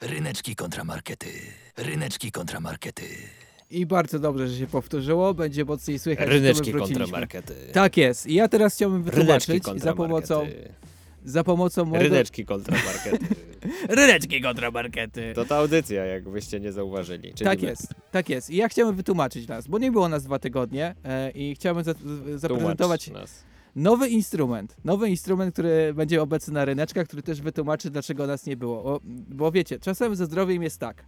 Ryneczki kontramarkety. Ryneczki kontramarkety. I bardzo dobrze, że się powtórzyło. Będzie mocniej słychać. Ryneczki kontramarkety. Tak jest. I ja teraz chciałbym wytłumaczyć za pomocą, za pomocą mojego... Ryneczki kontramarkety. Ryneczki kontramarkety. To ta audycja, jakbyście nie zauważyli. Czyli Tak my. jest, tak jest. I ja chciałem wytłumaczyć nas, bo nie było nas dwa tygodnie e, i chciałbym za, zaprezentować Tłumacz nas. Nowy instrument. Nowy instrument, który będzie obecny na ryneczkach, który też wytłumaczy, dlaczego nas nie było. O, bo wiecie, czasem ze zdrowiem jest tak.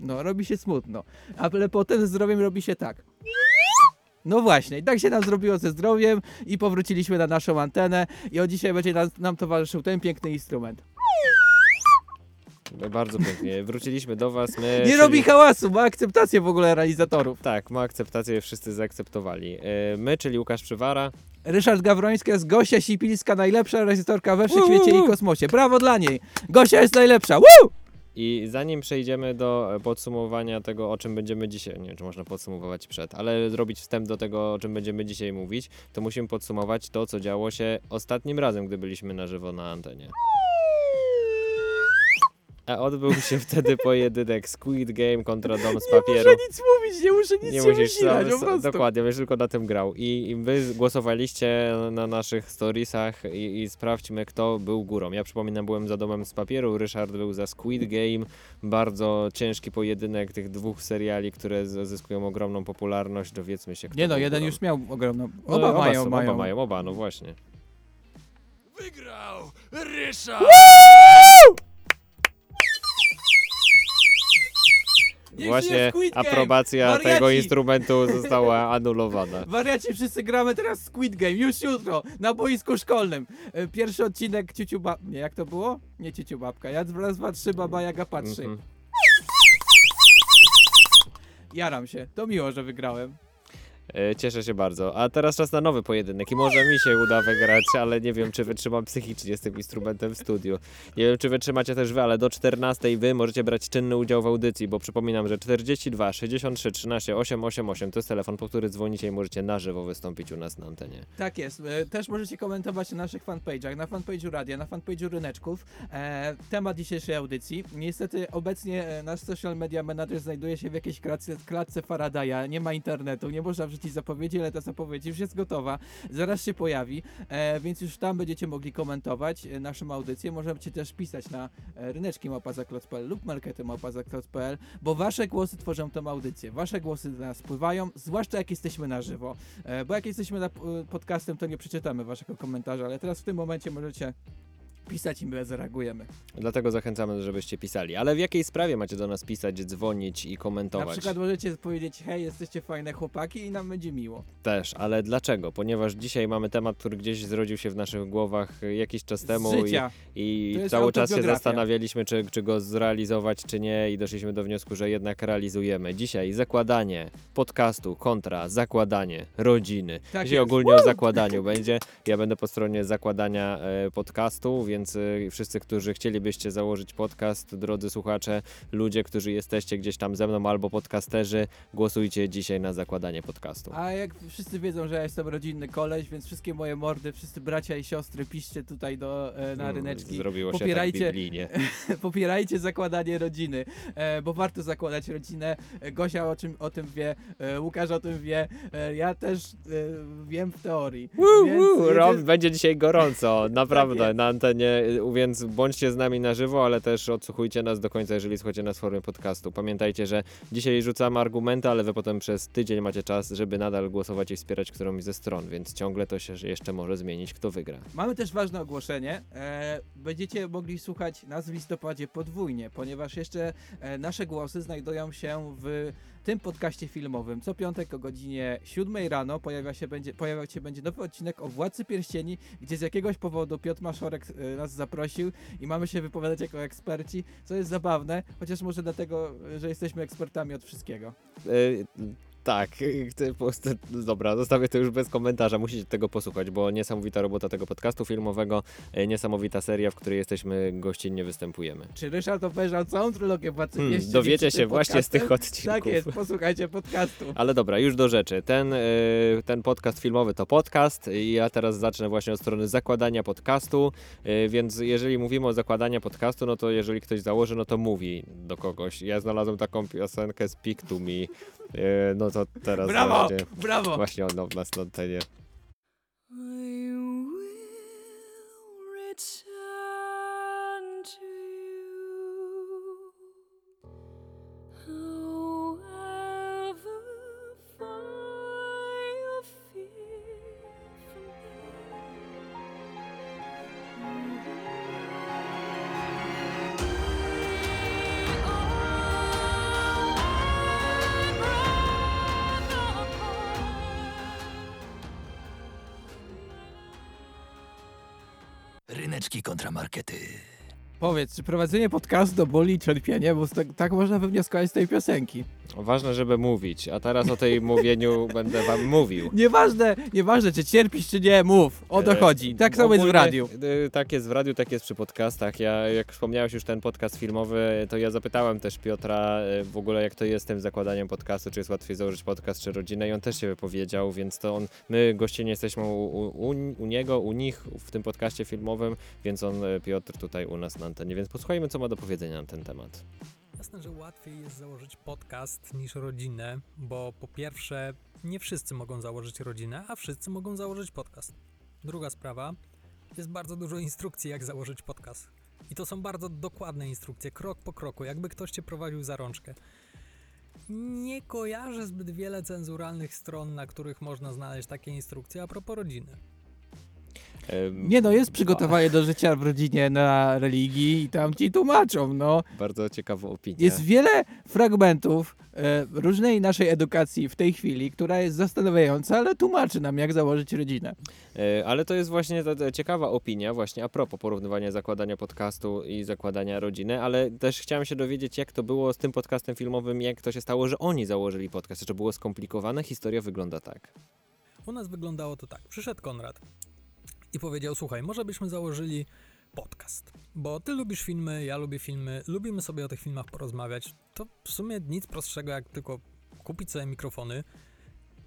No, robi się smutno. Ale potem ze zdrowiem robi się tak. No właśnie, tak się nam zrobiło ze zdrowiem i powróciliśmy na naszą antenę i od dzisiaj będzie nam, nam towarzyszył ten piękny instrument. Bardzo pięknie. Wróciliśmy do was. My, Nie czyli- robi hałasu, ma akceptację w ogóle realizatorów. Tak, ma akceptację, wszyscy zaakceptowali. E, My, czyli Łukasz Przywara. Ryszard Gawroński jest Gosia Sipilska, najlepsza realizatorka we wszechświecie i kosmosie. Brawo dla niej! Gosia jest najlepsza! Woo! I zanim przejdziemy do e, podsumowania tego, o czym będziemy dzisiaj, nie wiem, czy można podsumowywać przed, ale zrobić wstęp do tego, o czym będziemy dzisiaj mówić, to musimy podsumować to, co działo się ostatnim razem, gdy byliśmy na żywo na antenie. A odbył się wtedy pojedynek Squid Game kontra Dom z papieru. Nie muszę nic mówić, nie muszę nic Nie się musisz wysilać, sam, po prostu. dokładnie, będziesz tylko na tym grał. I, I wy głosowaliście na naszych storiesach i, i sprawdźmy, kto był górą. Ja przypominam, byłem za domem z papieru, Ryszard był za Squid Game. Bardzo ciężki pojedynek tych dwóch seriali, które zyskują ogromną popularność. Dowiedzmy się, kto Nie no, jeden górą. już miał ogromną... No, Oba mają, są, mają. Oba mają, oba, no właśnie. Wygrał Ryszard! Niech żyje właśnie Squid Game! aprobacja Wariaci! tego instrumentu została anulowana. Wariaci, wszyscy gramy teraz Squid Game, już jutro, na boisku szkolnym. E, Pierwszy odcinek Ciuciu Bab... Nie, jak to było? Nie Ciuciu Babka, ja raz, dwa, trzy, Baba Jaga patrzy. Mhm. Jaram się, to miło, że wygrałem. E, Cieszę się bardzo. A teraz czas na nowy pojedynek i może mi się uda wygrać, ale nie wiem, czy wytrzymam psychicznie z tym instrumentem w studiu. Nie wiem, czy wytrzymacie też wy, ale do 14 wy możecie brać czynny udział w audycji, bo przypominam, że 42 63 13 888 to jest telefon, po który dzwonicie i możecie na żywo wystąpić u nas na antenie. Tak jest. E, Też możecie komentować na naszych fanpage'ach, na fanpage'u radia, na fanpage'u Ryneczków. E, temat dzisiejszej audycji. Niestety obecnie nasz social media manager znajduje się w jakiejś klatce, klatce Faradaya. Nie ma internetu, nie można wrzucić zapowiedzi, ale ta zapowiedź już jest gotowa. Zaraz się pojawi, e, więc już tam będziecie mogli komentować e, naszą audycję. Możecie też pisać na e, ryneczki małpazaklot.pl lub markety małpazaklot.pl, bo wasze głosy tworzą tę audycję. Wasze głosy do nas wpływają, zwłaszcza jak jesteśmy na żywo. E, Bo jak jesteśmy na e, podcastem, to nie przeczytamy waszego komentarza, ale teraz w tym momencie możecie pisać i my zareagujemy. Dlatego zachęcamy, żebyście pisali. Ale w jakiej sprawie macie do nas pisać, dzwonić i Na komentować? przykład możecie powiedzieć, hej, jesteście fajne chłopaki i nam będzie miło. Też, ale dlaczego? Ponieważ dzisiaj mamy temat, który gdzieś zrodził się w naszych głowach jakiś czas temu i życia. I jest cały czas się zastanawialiśmy, czy, czy go zrealizować, czy nie, i doszliśmy do wniosku, że jednak realizujemy. Dzisiaj zakładanie podcastu kontra zakładanie rodziny. Tak Dzisiaj ogólnie o zakładaniu będzie. Ja będę po stronie zakładania e, podcastu, więc e, wszyscy, którzy chcielibyście założyć podcast, drodzy słuchacze, ludzie, którzy jesteście gdzieś tam ze mną albo podcasterzy, głosujcie dzisiaj na zakładanie podcastu. A jak wszyscy wiedzą, że ja jestem rodzinny koleś, więc wszystkie moje mordy, wszyscy bracia i siostry, piszcie tutaj do, e, na Mm, ryneczki. Zrobiło się Popierajcie- tak biblijnie. Popierajcie zakładanie rodziny, e, bo warto zakładać rodzinę. E, Gosia o, czym, o tym wie, Łukasz o tym wie, ja też wiem w teorii. Woo, woo, jedzie- Rob, będzie dzisiaj gorąco, naprawdę, jest. na antenie, y, więc bądźcie z nami na żywo, ale też odsłuchujcie nas do końca, jeżeli słuchacie nas w formie podcastu. Pamiętajcie, że dzisiaj rzucamy argumenty, ale wy potem przez tydzień macie czas, żeby nadal głosować i wspierać którąś ze stron, więc ciągle to się jeszcze może zmienić, kto wygra. Mamy też ważne ogłoszenie. E, będziecie mogli słuchać nas w listopadzie podwójnie, ponieważ jeszcze e, nasze głosy znajdują się w tym podcaście filmowym. Co piątek o godzinie 7 rano pojawia się będzie, pojawiać się będzie nowy odcinek o Władcy Pierścieni, gdzie z jakiegoś powodu Piotr Maszorek e, nas zaprosił i mamy się wypowiadać jako eksperci, co jest zabawne, chociaż może dlatego, że jesteśmy ekspertami od wszystkiego. Tak, dobra, zostawię to już bez komentarza, musicie tego posłuchać, bo niesamowita robota tego podcastu filmowego, e, niesamowita seria, w której jesteśmy gościnnie występujemy. Czy Ryszard obejrzał całą trylogię Władcy Hmm, Pierścieni dowiecie się właśnie z tych odcinków. Tak jest, posłuchajcie podcastu. Ale dobra, już do rzeczy. Ten, e, ten podcast filmowy to podcast i ja teraz zacznę właśnie od strony zakładania podcastu, e, więc jeżeli mówimy o zakładaniu podcastu, no to jeżeli ktoś założy, no to mówi do kogoś. Ja znalazłem taką piosenkę Speak to Me, no to teraz Brawo, właśnie, brawo. właśnie ono nas na antenie. I will return Ryneczki kontramarkety. Powiedz, czy prowadzenie podcastu boli cierpienie? Bo tak, tak można wywnioskować z tej piosenki. Ważne, żeby mówić, a teraz o tej mówieniu będę wam mówił. Nieważne, nieważne, czy cierpisz, czy nie, mów. O to E, chodzi. Tak samo jest w ogólnie, radiu. y, Tak jest w radiu, tak jest przy podcastach. Ja, jak wspomniałeś już ten podcast filmowy, to ja zapytałem też Piotra y, w ogóle jak to jest z tym zakładaniem podcastu, czy jest łatwiej założyć podcast, czy rodzinę i on też się wypowiedział, więc to on, my gościnnie jesteśmy u, u, u- u niego, u nich w tym podcaście filmowym, więc on, y, Piotr tutaj u nas na antenie, więc posłuchajmy co ma do powiedzenia na ten temat. Jasne, że łatwiej jest założyć podcast niż rodzinę, bo po pierwsze, nie wszyscy mogą założyć rodzinę, a wszyscy mogą założyć podcast. Druga sprawa, jest bardzo dużo instrukcji, jak założyć podcast. I to są bardzo dokładne instrukcje, krok po kroku, jakby ktoś cię prowadził za rączkę. Nie kojarzę zbyt wiele cenzuralnych stron, na których można znaleźć takie instrukcje a propos rodziny. Nie no, jest przygotowanie do życia w rodzinie na religii i tam ci tłumaczą, no. Bardzo ciekawą opinię. Jest wiele fragmentów e, różnej naszej edukacji w tej chwili, która jest zastanawiająca, ale tłumaczy nam, jak założyć rodzinę. E, Ale to jest właśnie ta, ta ciekawa opinia, właśnie a propos porównywania zakładania podcastu i zakładania rodziny, ale też chciałem się dowiedzieć, jak to było z tym podcastem filmowym, jak to się stało, że oni założyli podcast. Czy to było skomplikowane? Historia wygląda tak. U nas wyglądało to tak. Przyszedł Konrad i powiedział: Słuchaj, może byśmy założyli podcast, bo ty lubisz filmy, ja lubię filmy, lubimy sobie o tych filmach porozmawiać. To w sumie nic prostszego, jak tylko kupić sobie mikrofony,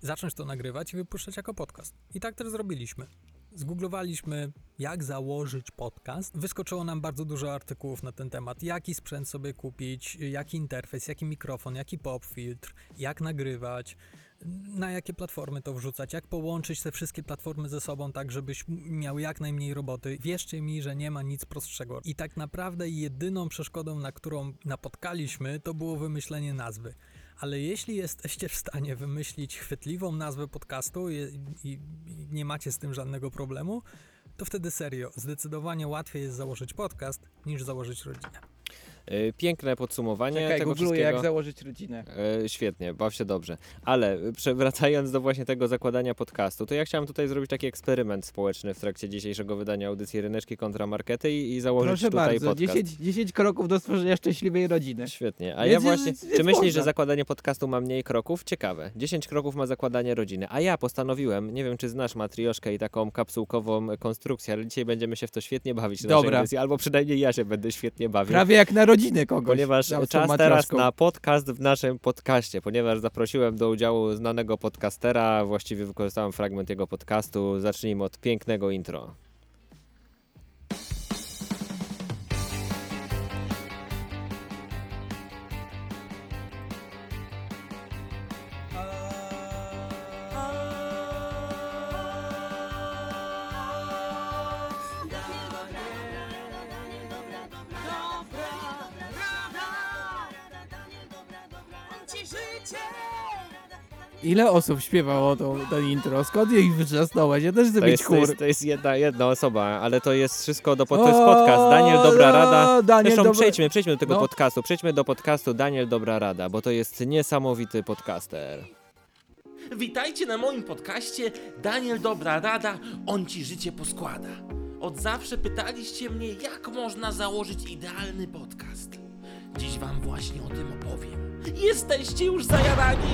zacząć to nagrywać i wypuszczać jako podcast. I tak też zrobiliśmy. Zgooglowaliśmy, jak założyć podcast. Wyskoczyło nam bardzo dużo artykułów na ten temat. Jaki sprzęt sobie kupić, jaki interfejs, jaki mikrofon, jaki pop filtr, jak nagrywać, na jakie platformy to wrzucać, jak połączyć te wszystkie platformy ze sobą tak, żebyś miał jak najmniej roboty. Wierzcie mi, że nie ma nic prostszego. I tak naprawdę jedyną przeszkodą, na którą napotkaliśmy, to było wymyślenie nazwy. Ale jeśli jesteście w stanie wymyślić chwytliwą nazwę podcastu i, i nie macie z tym żadnego problemu, to wtedy serio, zdecydowanie łatwiej jest założyć podcast niż założyć rodzinę. E, Piękne podsumowanie Czekaj, tego googluję, wszystkiego. jak założyć rodzinę. E, Świetnie, baw się dobrze. Ale e, przewracając do właśnie tego zakładania podcastu, to ja chciałem tutaj zrobić taki eksperyment społeczny w trakcie dzisiejszego wydania audycji Ryneczki kontra Markety i, i założyć Proszę tutaj bardzo, podcast. 10, 10 kroków do stworzenia szczęśliwej rodziny. Świetnie. A Więc ja właśnie. Czy myślisz, że zakładanie podcastu ma mniej kroków? Ciekawe. 10 kroków ma zakładanie rodziny. A ja postanowiłem, nie wiem czy znasz matrioszkę i taką kapsułkową konstrukcję, ale dzisiaj będziemy się w to świetnie bawić Dobra. audycji, albo przynajmniej ja się będę świetnie bawił. Prawie jak na rodzinę kogoś. Ponieważ czas teraz na podcast w naszym podcaście, ponieważ zaprosiłem do udziału znanego podcastera, właściwie wykorzystałem fragment jego podcastu. Zacznijmy od pięknego intro. Ile osób śpiewało to, to intro? Skąd je ich wyczasnąłeś? Ja też chcę To mieć jest, to chór. jest, to jest jedna, jedna osoba, ale to jest wszystko do. To jest podcast. Daniel Dobra Rada. O, Daniel Zresztą Dobra- przejdźmy, przejdźmy do tego No. podcastu. Przejdźmy do podcastu Daniel Dobra Rada, bo to jest niesamowity podcaster. Witajcie na moim podcaście Daniel Dobra Rada, on ci życie poskłada. Od zawsze pytaliście mnie, jak można założyć idealny podcast. Dziś wam właśnie o tym opowiem. Jesteście już zajarani?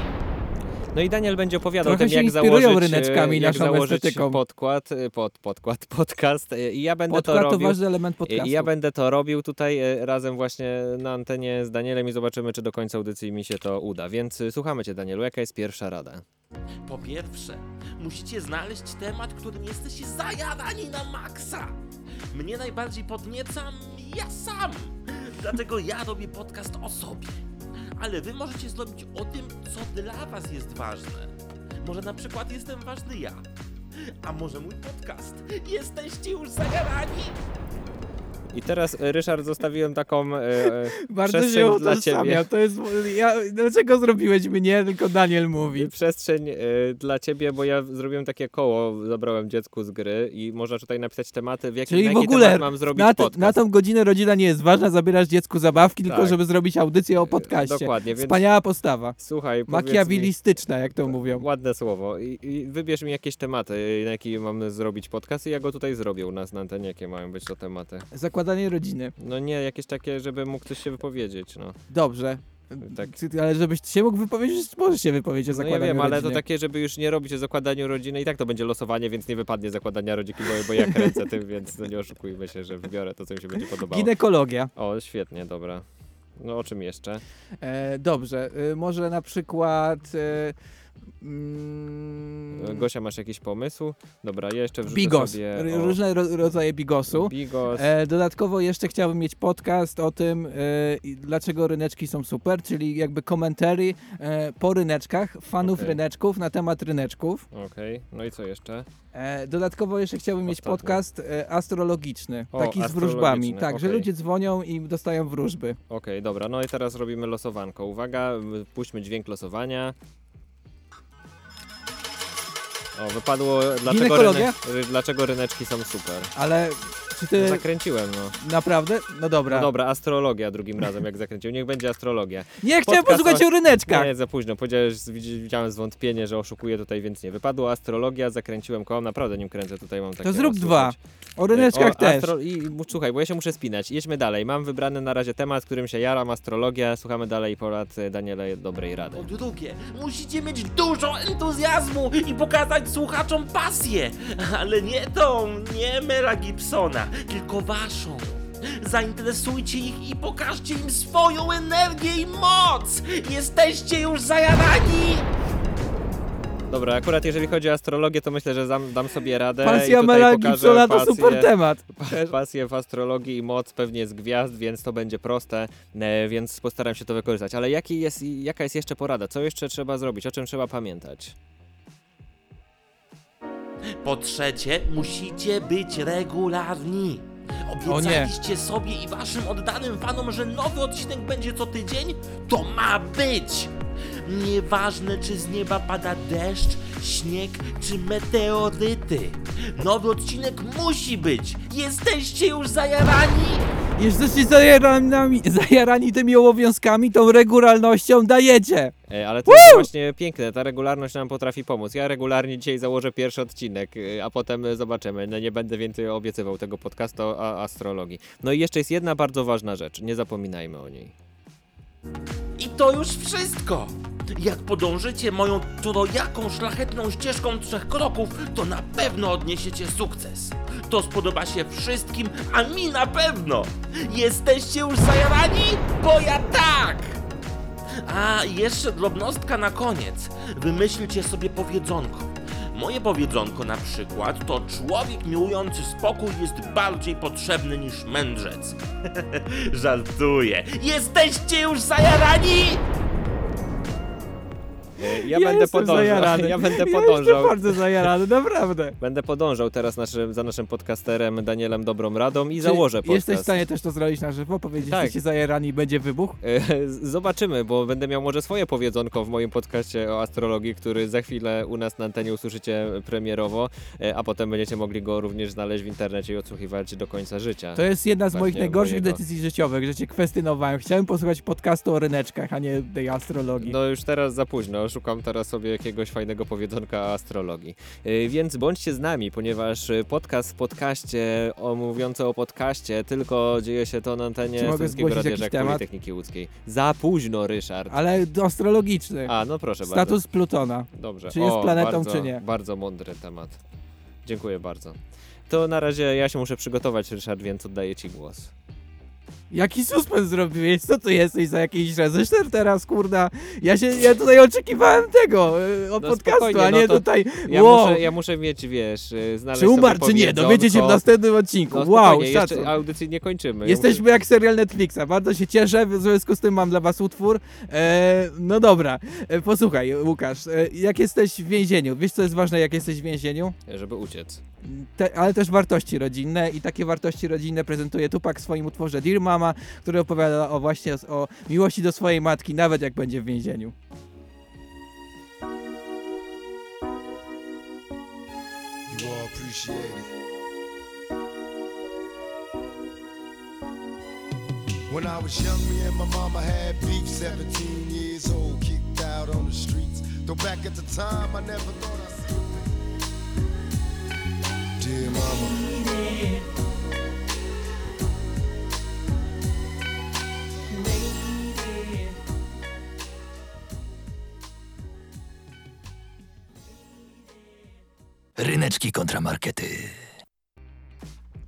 No i Daniel będzie opowiadał o Trochę tym, się jak inspirują założyć, ryneczkami e, jak naszą założyć estetyką. podkład, e, pod, podkład, podcast e, i ja będę Podkład to to robił. ważny element podcastu. I ja będę to robił tutaj e, razem właśnie na antenie z Danielem i zobaczymy, czy do końca audycji mi się to uda. Więc e, słuchamy cię, Danielu, jaka jest pierwsza rada? Po pierwsze, musicie znaleźć temat, którym jesteście zajarani na maksa. Mnie najbardziej podniecam ja sam. Dlatego ja robię podcast o sobie. Ale wy możecie zrobić o tym, co dla was jest ważne. Może na przykład jestem ważny ja. A może mój podcast? Jesteście już zajarani? I teraz, e, Ryszard, zostawiłem taką e, e, Bardzo się dla ciebie. To jest. Ja, dlaczego zrobiłeś mnie, tylko Daniel mówi. przestrzeń e, dla ciebie, bo ja zrobiłem takie koło, zabrałem dziecku z gry i można tutaj napisać tematy, w jakim Czyli w ogóle temat mam zrobić na, podcast. na tą godzinę rodzina nie jest ważna, zabierasz dziecku zabawki, tylko Tak. żeby zrobić audycję o podcaście. Dokładnie, więc Wspaniała postawa. słuchaj, mi- Makiawilistyczna, jak to mówią. Ładne słowo. I, I wybierz mi jakieś tematy, na jakie mam zrobić podcast i ja go tutaj zrobię u nas na antenie, jakie mają być to tematy. Zakładanie rodziny. No nie, jakieś takie, żeby mógł ktoś się wypowiedzieć, no. Dobrze. Tak. Ale żebyś się mógł wypowiedzieć, możesz się wypowiedzieć o No ja zakładaniu wiem, ale rodziny. to takie, żeby już nie robić o zakładaniu rodziny i tak to będzie losowanie, więc nie wypadnie zakładania rodziny, bo, bo ja kręcę tym, więc no nie oszukujmy się, że wybiorę to, co mi się będzie podobało. Ginekologia. O, świetnie, dobra. No o czym jeszcze? E, dobrze, e, może na przykład... E, mm, Gosia, masz jakiś pomysł? Dobra, ja jeszcze wrzucę bigos. sobie... O, Różne ro rodzaje bigosu. Bigos. E, dodatkowo jeszcze chciałbym mieć podcast o tym, e, dlaczego ryneczki są super, czyli jakby komentary e, po ryneczkach, fanów Okej. ryneczków na temat ryneczków. Okej, no i co jeszcze? E, dodatkowo jeszcze chciałbym mieć Ostatnio. podcast e, astrologiczny, O, taki z wróżbami. astrologiczny, Tak, że okej. ludzie dzwonią i dostają wróżby. Okej, dobra, no i teraz robimy losowanko. Uwaga, puśćmy dźwięk losowania. O, wypadło dlaczego, Ginekologia? ryne, dlaczego ryneczki są super. Ale czy No, ty zakręciłem, no. naprawdę? No dobra. No dobra, astrologia drugim razem jak zakręcił. Niech będzie astrologia. Nie, chciałem Podcast posłuchać o- ryneczkach. Nie, za późno. Powiedziałeś, widzi- widziałem zwątpienie, że oszukuję tutaj, więc nie. Wypadło astrologia, zakręciłem koło. Naprawdę nim kręcę, tutaj mam takie... To zrób dwa. O ryneczkach O, też. astro- I słuchaj, bo ja się muszę spinać. Jedźmy dalej. Mam wybrany na razie temat, którym się jaram, astrologia. Słuchamy dalej porad e, Daniela dobrej rady. Po drugie, musicie mieć dużo entuzjazmu i pokazać słuchaczom pasję. Ale nie tą, nie Mela Gibsona, tylko waszą. Zainteresujcie ich i pokażcie im swoją energię i moc! Jesteście już zajarani! Dobra, akurat jeżeli chodzi o astrologię, to myślę, że dam, dam sobie radę. i Pasja tutaj Mela pokażę Gibsona to pasję- super temat. pa- Pasję w astrologii i moc pewnie z gwiazd, więc to będzie proste, e, więc postaram się to wykorzystać. Ale jaki jest, jaka jest jeszcze porada? Co jeszcze trzeba zrobić? O czym trzeba pamiętać? Po trzecie, musicie być regularni. Obiecaliście sobie i waszym oddanym fanom, że nowy odcinek będzie co tydzień? To ma być! Nieważne, czy z nieba pada deszcz, śnieg czy meteoryty. Nowy odcinek musi być! Jesteście już zajarani! Jesteście zajarani, zajarani tymi obowiązkami, tą regularnością dajecie. E, Ale to jest właśnie piękne, ta regularność nam potrafi pomóc. Ja regularnie dzisiaj założę pierwszy odcinek, e, a potem e, zobaczymy. No nie będę więcej obiecywał tego podcastu o astrologii. No i jeszcze jest jedna bardzo ważna rzecz, nie zapominajmy o niej. I to już wszystko! Jak podążycie moją trojaką szlachetną ścieżką trzech kroków, to na pewno odniesiecie sukces. To spodoba się wszystkim, a mi na pewno! Jesteście już zajarani? Bo ja tak! A jeszcze drobnostka na koniec. Wymyślcie sobie powiedzonko. Moje powiedzonko na przykład to człowiek miłujący spokój jest bardziej potrzebny niż mędrzec. Żartuję. Jesteście już zajarani? E, Ja, będę podążał. zajarany. Ja będę Ja podążał. bardzo zajarany, naprawdę. Będę podążał teraz naszym, za naszym podcasterem Danielem Dobrą Radą i Czy założę podcast. Jesteś w stanie też to zrobić na żywo? Powiedzieć, Tak. jesteście zajarani i będzie wybuch? E, Zobaczymy, bo będę miał może swoje powiedzonko w moim podcaście o astrologii, który za chwilę u nas na antenie usłyszycie premierowo, e, a potem będziecie mogli go również znaleźć w internecie i odsłuchiwać do końca życia. To jest jedna z moich Właśnie najgorszych mojego. decyzji życiowych, że cię kwestionowałem. Chciałem posłuchać podcastu o ryneczkach, a nie tej astrologii. No już teraz za późno, szukam teraz sobie jakiegoś fajnego powiedzonka astrologii. Y, Więc bądźcie z nami, ponieważ podcast w podcaście, o, mówiący o podcaście, tylko dzieje się to na antenie Czy Radia Żak? Politechniki Łódzkiej. Za późno, Ryszard. Ale astrologiczny. A, no proszę bardzo. Status Plutona. Dobrze. Czy jest o, planetą, bardzo, czy nie? Bardzo mądry temat. Dziękuję bardzo. To na razie ja się muszę przygotować, Ryszard, więc oddaję ci głos. Jaki suspens zrobiłeś? Co ty jesteś za jakiś reżyser teraz, kurda? Ja się, ja tutaj oczekiwałem tego, e, od No podcastu, spokojnie, a nie no to tutaj, Ja, wow, muszę, ja muszę mieć, wiesz, y, znaleźć czy umarł, sobie czy nie, dowiecie się w powiedzonko. następnym odcinku. No wow, spokojnie, szacun. jeszcze audycji nie kończymy. Jesteśmy jak serial Netflixa, bardzo się cieszę, w związku z tym mam dla was utwór. E, no dobra, e, posłuchaj Łukasz, e, jak jesteś w więzieniu, wiesz co jest ważne jak jesteś w więzieniu? Żeby uciec. Te, ale też wartości rodzinne i takie wartości rodzinne prezentuje Tupak w swoim utworze Dear Mama, który opowiada o właśnie o, miłości do swojej matki, nawet jak będzie w więzieniu. When I was young, me and my mama had beef. 17 years old, kicked out on the streets. Though back at the time, I never thought Dear mama. Ryneczki kontra markety.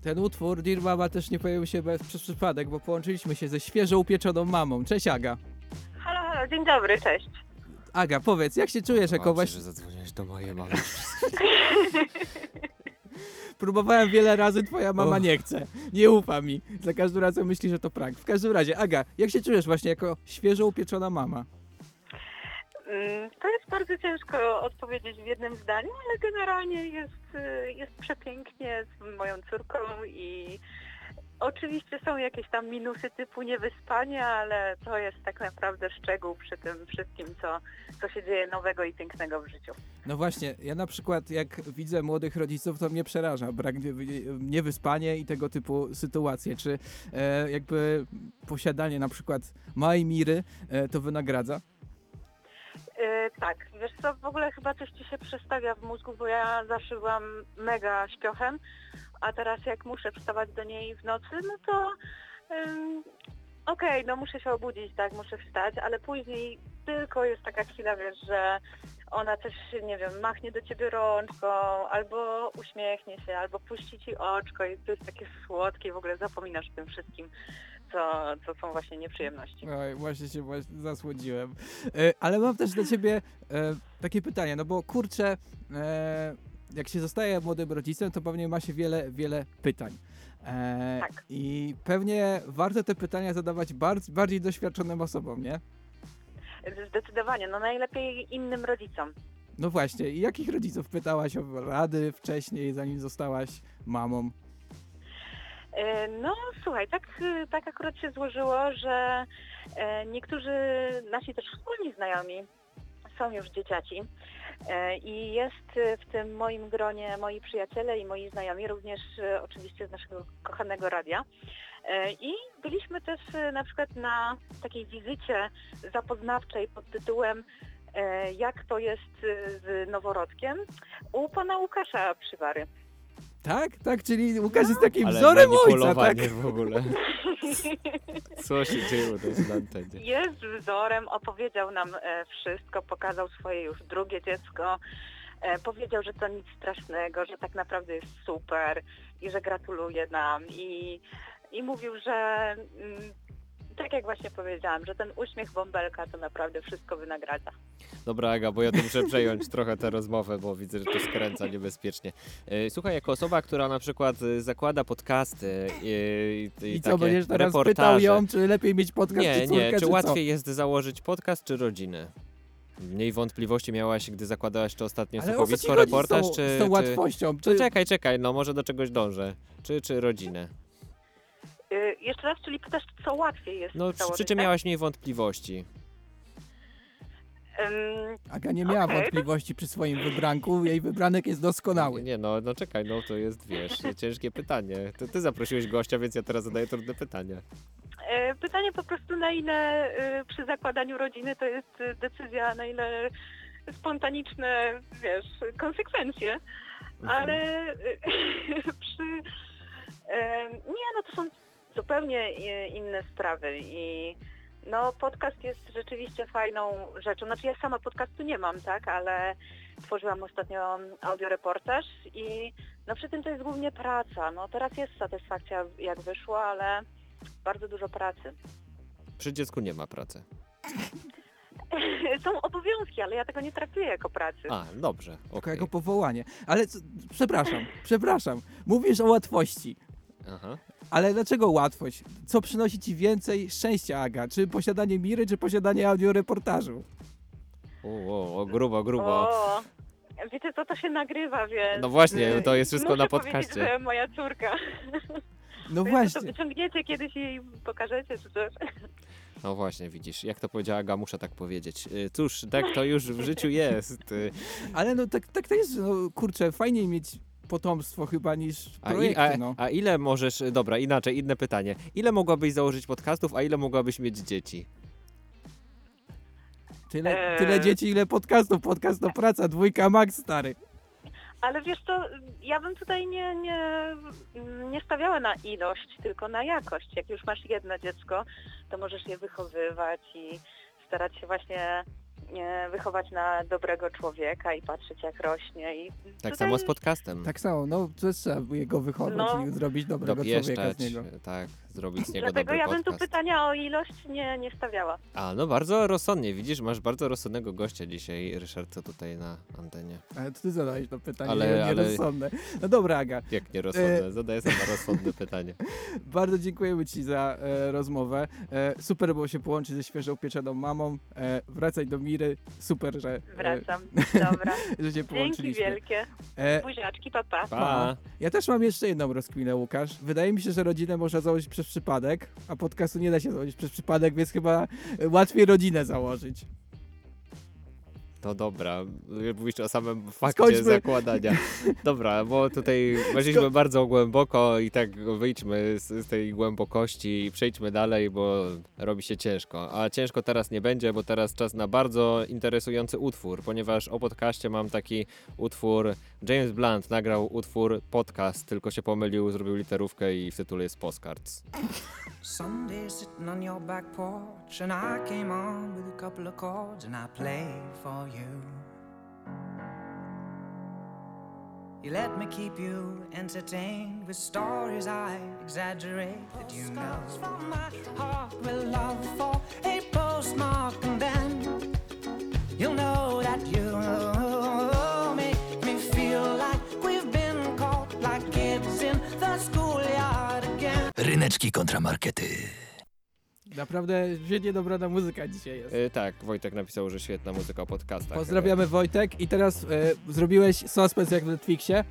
Ten utwór Dear Mama też nie pojawił się bez przez przypadek, bo połączyliśmy się ze świeżo upieczoną mamą. Cześć Aga. Halo, halo, dzień dobry, cześć. Aga, powiedz, jak się czujesz jako właśnie... że zadzwoniłeś do mojej mamy. Próbowałem wiele razy, twoja mama nie chce. Nie ufa mi. Za każdym razem myśli, że to prank. W każdym razie, Aga, jak się czujesz właśnie jako świeżo upieczona mama? Mm, To jest bardzo ciężko odpowiedzieć w jednym zdaniu, ale generalnie jest, y, jest przepięknie z moją córką i oczywiście są jakieś tam minusy typu niewyspanie, ale to jest tak naprawdę szczegół przy tym wszystkim, co, co się dzieje nowego i pięknego w życiu. No właśnie, ja na przykład jak widzę młodych rodziców, to mnie przeraża brak nie- niewyspanie i tego typu sytuacje. Czy e, jakby posiadanie na przykład małej miry e, to wynagradza? Yy, tak, wiesz co, w ogóle chyba coś ci się przestawia w mózgu, bo ja zawsze byłam mega śpiochem, a teraz jak muszę wstawać do niej w nocy, no to ym, okej, no muszę się obudzić, tak, muszę wstać, ale później tylko jest taka chwila, wiesz, że ona też, nie wiem, machnie do ciebie rączką, albo uśmiechnie się, albo puści ci oczko i to jest takie słodkie, w ogóle zapominasz o tym wszystkim, co, co są właśnie nieprzyjemności. Oj, właśnie się właśnie zasłodziłem. E, ale mam też dla ciebie e, takie pytanie, no bo kurczę, e, jak się zostaje młodym rodzicem, to pewnie ma się wiele, wiele pytań. Tak. I pewnie warto te pytania zadawać bardziej, bardziej doświadczonym osobom, nie? Zdecydowanie, no najlepiej innym rodzicom. No właśnie, i jakich rodziców pytałaś o rady wcześniej, zanim zostałaś mamą? E, No słuchaj, tak, e, tak akurat się złożyło, że e, niektórzy nasi też wspólni znajomi są już dzieciaci E, i jest e, w tym moim gronie moi przyjaciele i moi znajomi, również e, oczywiście z naszego kochanego radia. I byliśmy też na przykład na takiej wizycie zapoznawczej pod tytułem Jak to jest z noworodkiem u pana Łukasza Przywary. Tak, tak, czyli Łukasz jest takim Ale wzorem ojca, tak? manipulowanie w ogóle. Co się dzieje to jest na antenie? Jest wzorem, opowiedział nam e, wszystko, pokazał swoje już drugie dziecko. E, powiedział, że to nic strasznego, że tak naprawdę jest super i że gratuluje nam. I, i mówił, że mm, tak jak właśnie powiedziałam, że ten uśmiech bąbelka to naprawdę wszystko wynagradza. Dobra, Aga, bo ja tu muszę przejąć trochę tę rozmowę, bo widzę, że to skręca niebezpiecznie. E, Słuchaj, jako osoba, która na przykład e, zakłada podcasty i, i, I co, takie będziesz teraz pytał reportaże. ją, czy lepiej mieć podcast Nie, czy córkę, nie, czy czy co? łatwiej jest założyć podcast czy rodzinę? Mniej wątpliwości miałaś, gdy zakładałaś to ostatnie Ale co słuchowisko, reportaż, z tą, czy... z tą czy... łatwością? To Czy... czekaj, czekaj, no może do czegoś dążę. Czy, czy rodzinę? Y, jeszcze raz, czyli pytasz, co łatwiej jest No, założyć, przy czym tak? miałaś mniej wątpliwości? Ym, Aga nie miała to- wątpliwości przy swoim wybranku, jej wybranek jest doskonały. Nie, no, no czekaj, no to jest, wiesz, ciężkie pytanie. To ty zaprosiłeś gościa, więc ja teraz zadaję trudne pytanie. E, Pytanie po prostu, na ile e, przy zakładaniu rodziny to jest e, decyzja, na ile spontaniczne, wiesz, konsekwencje, ale przy... e, Nie, no to są zupełnie i- inne sprawy i no podcast jest rzeczywiście fajną rzeczą. Znaczy ja sama podcastu nie mam, tak, ale tworzyłam ostatnio audioreportaż i no przy tym to jest głównie praca. No teraz jest satysfakcja jak wyszło, ale bardzo dużo pracy. Przy dziecku nie ma pracy. Są obowiązki, ale ja tego nie traktuję jako pracy. A, dobrze, Tylko okej. jako powołanie. Ale co, przepraszam, przepraszam. Mówisz o łatwości. Aha. Ale dlaczego łatwość? Co przynosi ci więcej szczęścia, Aga? Czy posiadanie Miry, czy posiadanie audioreportażu? O, o, o, grubo, grubo. O, wiecie co, to się nagrywa, więc... No właśnie, to jest wszystko muszę na powiedzieć, podcaście. że moja córka. No To właśnie. wyciągniecie kiedyś i pokażecie, czy coś. No właśnie, widzisz, jak to powiedziała Aga, muszę tak powiedzieć. Y, Cóż, tak to już w życiu jest. Y, Ale no tak, tak to jest, no kurczę, fajniej mieć potomstwo chyba niż A, i, projekty, a, no. a ile możesz, dobra, inaczej, inne pytanie. Ile mogłabyś założyć podcastów, a ile mogłabyś mieć dzieci? Tyle, Eee. tyle dzieci, ile podcastów. Podcast to praca, dwójka max, stary. Ale wiesz co, ja bym tutaj nie, nie, nie stawiała na ilość, tylko na jakość. Jak już masz jedno dziecko, to możesz je wychowywać i starać się właśnie wychować na dobrego człowieka i patrzeć jak rośnie. I Tak tutaj- samo z podcastem. Tak samo, no to trzeba by go wychować No. i zrobić dobrego człowieka z niego. tak, zrobić z niego Dlatego dobry ja bym tu podcast. pytania o ilość nie, nie stawiała. A, no bardzo rozsądnie, widzisz, masz bardzo rozsądnego gościa dzisiaj, Ryszard, co tutaj na antenie. Ale to ty zadałeś to pytanie, Ale- ale, ale- nierozsądne. No dobra, Aga, Jak nierozsądne, zadaję sama rozsądne pytanie. bardzo dziękujemy ci za e, rozmowę. E, super było się połączyć ze świeżo upieczoną mamą. E, wracaj do Miry. Super, że, e, Wracam. Dobra. że się Dzięki połączyliśmy. wielkie. E, Buziaczki, papa. Pa! Ja też mam jeszcze jedną rozkminę, Łukasz. Wydaje mi się, że rodzinę można założyć przez przypadek, a podcastu nie da się założyć przez przypadek, więc chyba e, łatwiej rodzinę założyć. To dobra, mówisz o samym fakcie Skończmy. zakładania. Dobra, bo tutaj weszliśmy bardzo głęboko i tak wyjdźmy z, z tej głębokości i przejdźmy dalej, bo robi się ciężko. A ciężko teraz nie będzie, bo teraz czas na bardzo interesujący utwór, ponieważ o podcaście mam taki utwór. James Blunt nagrał utwór podcast, tylko się pomylił, zrobił literówkę i w tytule jest Postcards. Someday sitting on your back porch, and I came on with a couple of chords, and I played for you. You let me keep you entertained with stories I exaggerated, you know. from my heart with love for a postmark, and then you'll know that you again. Ryneczki kontramarkety. Naprawdę świetnie dobrana muzyka dzisiaj jest. E, tak, Wojtek napisał, że świetna muzyka o podcastach. Pozdrawiamy Wojtek i teraz e, zrobiłeś suspens jak w Netflixie.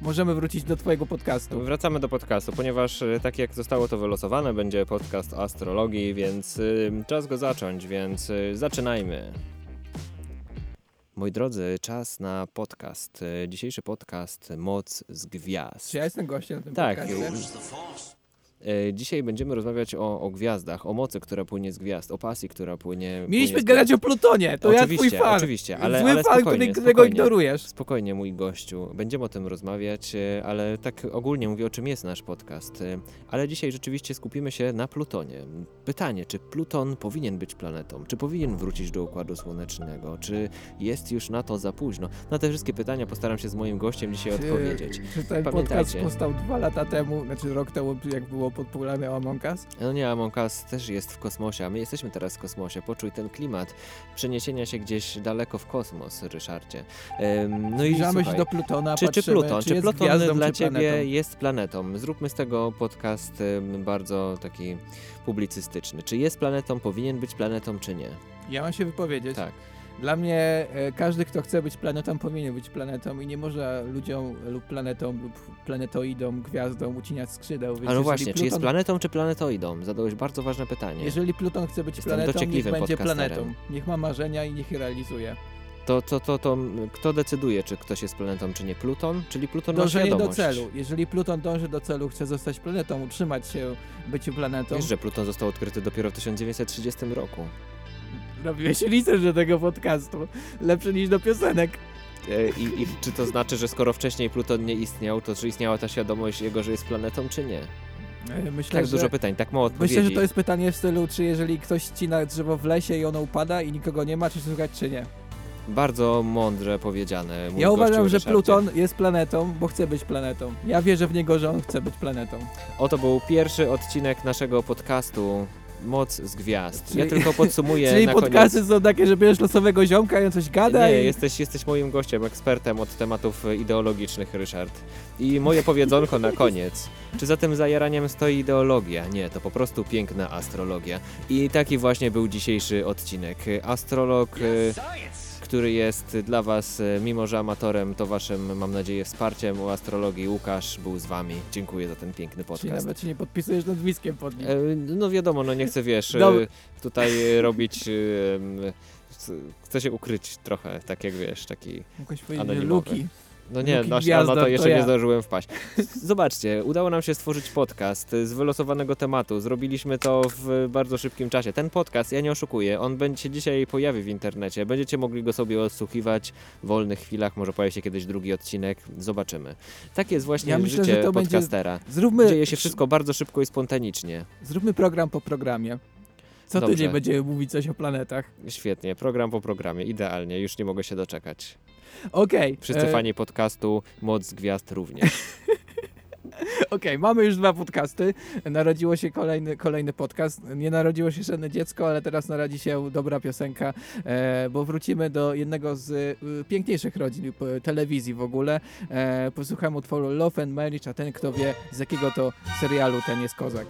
Możemy wrócić do twojego podcastu. Wracamy do podcastu, ponieważ e, tak jak zostało to wylosowane, będzie podcast o astrologii, więc y, czas go zacząć, więc y, zaczynajmy. Moi drodzy, czas na podcast. Dzisiejszy podcast Moc z Gwiazd. Czy ja jestem gościem na tym Tak. podcaście? E, Dzisiaj będziemy rozmawiać o, o gwiazdach, o mocy, która płynie z gwiazd, o pasji, która płynie. Mieliśmy płynie gadać o Plutonie, to ja Oczywiście, twój fan. oczywiście, ale- Zły ale fan, spokojnie, którego spokojnie. ignorujesz. Spokojnie, mój gościu. Będziemy o tym rozmawiać, e, ale tak ogólnie mówię, o czym jest nasz podcast. E, Ale dzisiaj rzeczywiście skupimy się na Plutonie. Pytanie, czy Pluton powinien być planetą? Czy powinien wrócić do Układu Słonecznego? Czy jest już na to za późno? Na te wszystkie pytania postaram się z moim gościem dzisiaj odpowiedzieć. Czy ten podcast powstał dwa lata temu, znaczy rok temu, jak było popularne Among Us? No nie, Among Us też jest w kosmosie, a my jesteśmy teraz w kosmosie. Poczuj ten klimat przeniesienia się gdzieś daleko w kosmos, Ryszardzie. Em, No i Zbliżamy słuchaj, się do Plutona, Czy, czy patrzymy, Pluton? Czy, jest Pluton gwiazdą, dla czy ciebie planetą. jest planetą? Zróbmy z tego podcast bardzo taki publicystyczny. Czy jest planetą, powinien być planetą, czy nie? Ja mam się wypowiedzieć. Tak. Dla mnie e, każdy, kto chce być planetą, powinien być planetą i nie może ludziom lub planetom lub planetoidom, gwiazdom ucinać skrzydeł. Więc no właśnie, czy jest Pluton- planetą, czy planetoidą? Zadałeś bardzo ważne pytanie. Jeżeli Pluton chce być Jestem planetą, niech będzie planetą. Niech ma marzenia i niech je realizuje. To, to, to, to kto decyduje, czy ktoś jest planetą, czy nie? Pluton? Czyli Pluton ma Dążenie do świadomość. celu. Jeżeli Pluton dąży do celu, chce zostać planetą, utrzymać się byciu planetą, Wiesz, że Pluton został odkryty dopiero w 1930 roku. Robiłeś research do tego podcastu. Lepszy niż do piosenek. E, I, I czy to znaczy, że skoro wcześniej Pluton nie istniał, to czy istniała ta świadomość jego, że jest planetą, czy nie? E, Myślę, Tak że... dużo pytań, tak mało odpowiedzi. Myślę, że to jest pytanie w stylu, czy jeżeli ktoś ścina drzewo w lesie i ono upada i nikogo nie ma, czy słuchać, czy nie. Bardzo mądrze powiedziane. mój Ja uważam, że. Pluton jest planetą, bo chce być planetą. Ja wierzę w niego, że on chce być planetą. Oto był pierwszy odcinek naszego podcastu Moc z Gwiazd. Czyli- ja tylko podsumuję Czyli na podcasty koniec. są takie, że bierzesz losowego ziomka i on coś gada Nie, i... jesteś, jesteś moim gościem, ekspertem od tematów ideologicznych, Ryszard. I moje powiedzonko na koniec. Czy za tym zajaraniem stoi ideologia? Nie, to po prostu piękna astrologia. I taki właśnie był dzisiejszy odcinek. Astrolog, e, który jest dla was, e, mimo że amatorem, to waszym, mam nadzieję, wsparciem u astrologii. Łukasz był z wami. Dziękuję za ten piękny Czyli podcast. nawet się nie podpisujesz nazwiskiem pod nim. E, No wiadomo, no nie chcę, wiesz, e, tutaj robić... Chcę się ukryć trochę, tak jak wiesz, taki... Że anonimowy. Luki. No nie, Luki na, Gwiazda, na to jeszcze to ja. nie zdążyłem wpaść. Zobaczcie, udało nam się stworzyć podcast z wylosowanego tematu. Zrobiliśmy to w bardzo szybkim czasie. Ten podcast, ja nie oszukuję, on będzie się dzisiaj pojawi w internecie. Będziecie mogli go sobie odsłuchiwać w wolnych chwilach, może pojawi się kiedyś drugi odcinek, zobaczymy. Tak jest właśnie Ja myślę, życie że to będzie- podcastera. Zróbmy, Dzieje się wszystko bardzo szybko i spontanicznie. zróbmy program po programie. Co Dobrze. tydzień będziemy mówić coś o planetach. Świetnie, program po programie, idealnie, już nie mogę się doczekać. Okej. Wszyscy e, fani podcastu, Moc Gwiazd również. Okej, mamy już dwa podcasty. Narodziło się kolejny, kolejny podcast. Nie narodziło się żadne dziecko, ale teraz narodzi się dobra piosenka, e, bo wrócimy do jednego z e, piękniejszych rodzin telewizji w ogóle. E, posłuchamy utworu Love and Marriage, a ten kto wie z jakiego to serialu ten jest kozak.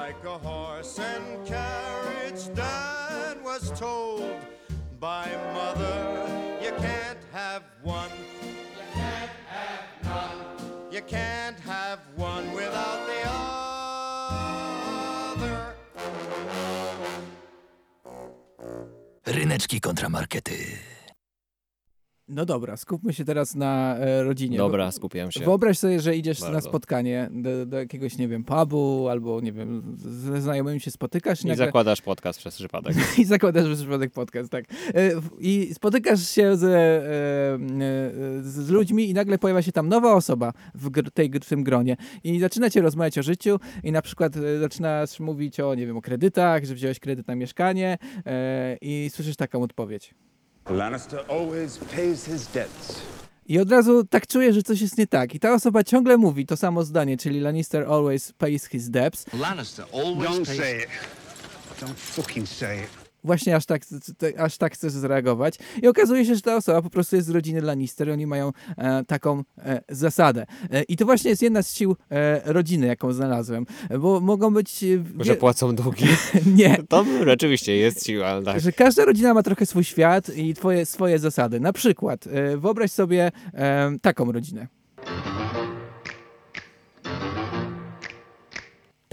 Like a horse and carriage. Dad was told by mother, you can't have one. You can't have none. You can't have one without the other. Ryneczki kontramarkety. No dobra, skupmy się teraz na e, rodzinie. Dobra, skupiam się. Wyobraź sobie, że idziesz na Bardzo. spotkanie do, do jakiegoś, nie wiem, pubu albo, nie wiem, ze znajomymi się spotykasz i I nagle... zakładasz podcast przez przypadek. I zakładasz przez przypadek podcast, tak. E, I spotykasz się z, e, e, z ludźmi i nagle pojawia się tam nowa osoba w, tej, w tym gronie i zaczynacie rozmawiać o życiu i na przykład zaczynasz mówić o, nie wiem, o kredytach, że wziąłeś kredyt na mieszkanie i słyszysz taką odpowiedź. Lannister always pays his debts. I od razu tak czuję, że coś jest nie tak. I ta osoba ciągle mówi to samo zdanie, czyli Lannister always pays his debts. Lannister always Don't say it. Don't fucking say it. Właśnie aż tak, aż tak chcesz zareagować. I okazuje się, że ta osoba po prostu jest z rodziny Lannister i oni mają e, taką e, zasadę. E, I to właśnie jest jedna z sił e, rodziny, jaką znalazłem. Bo mogą być... E, wie- Że płacą długi. nie. To rzeczywiście jest siła, tak. Że każda rodzina ma trochę swój świat i twoje, swoje zasady. Na przykład, e, wyobraź sobie taką rodzinę.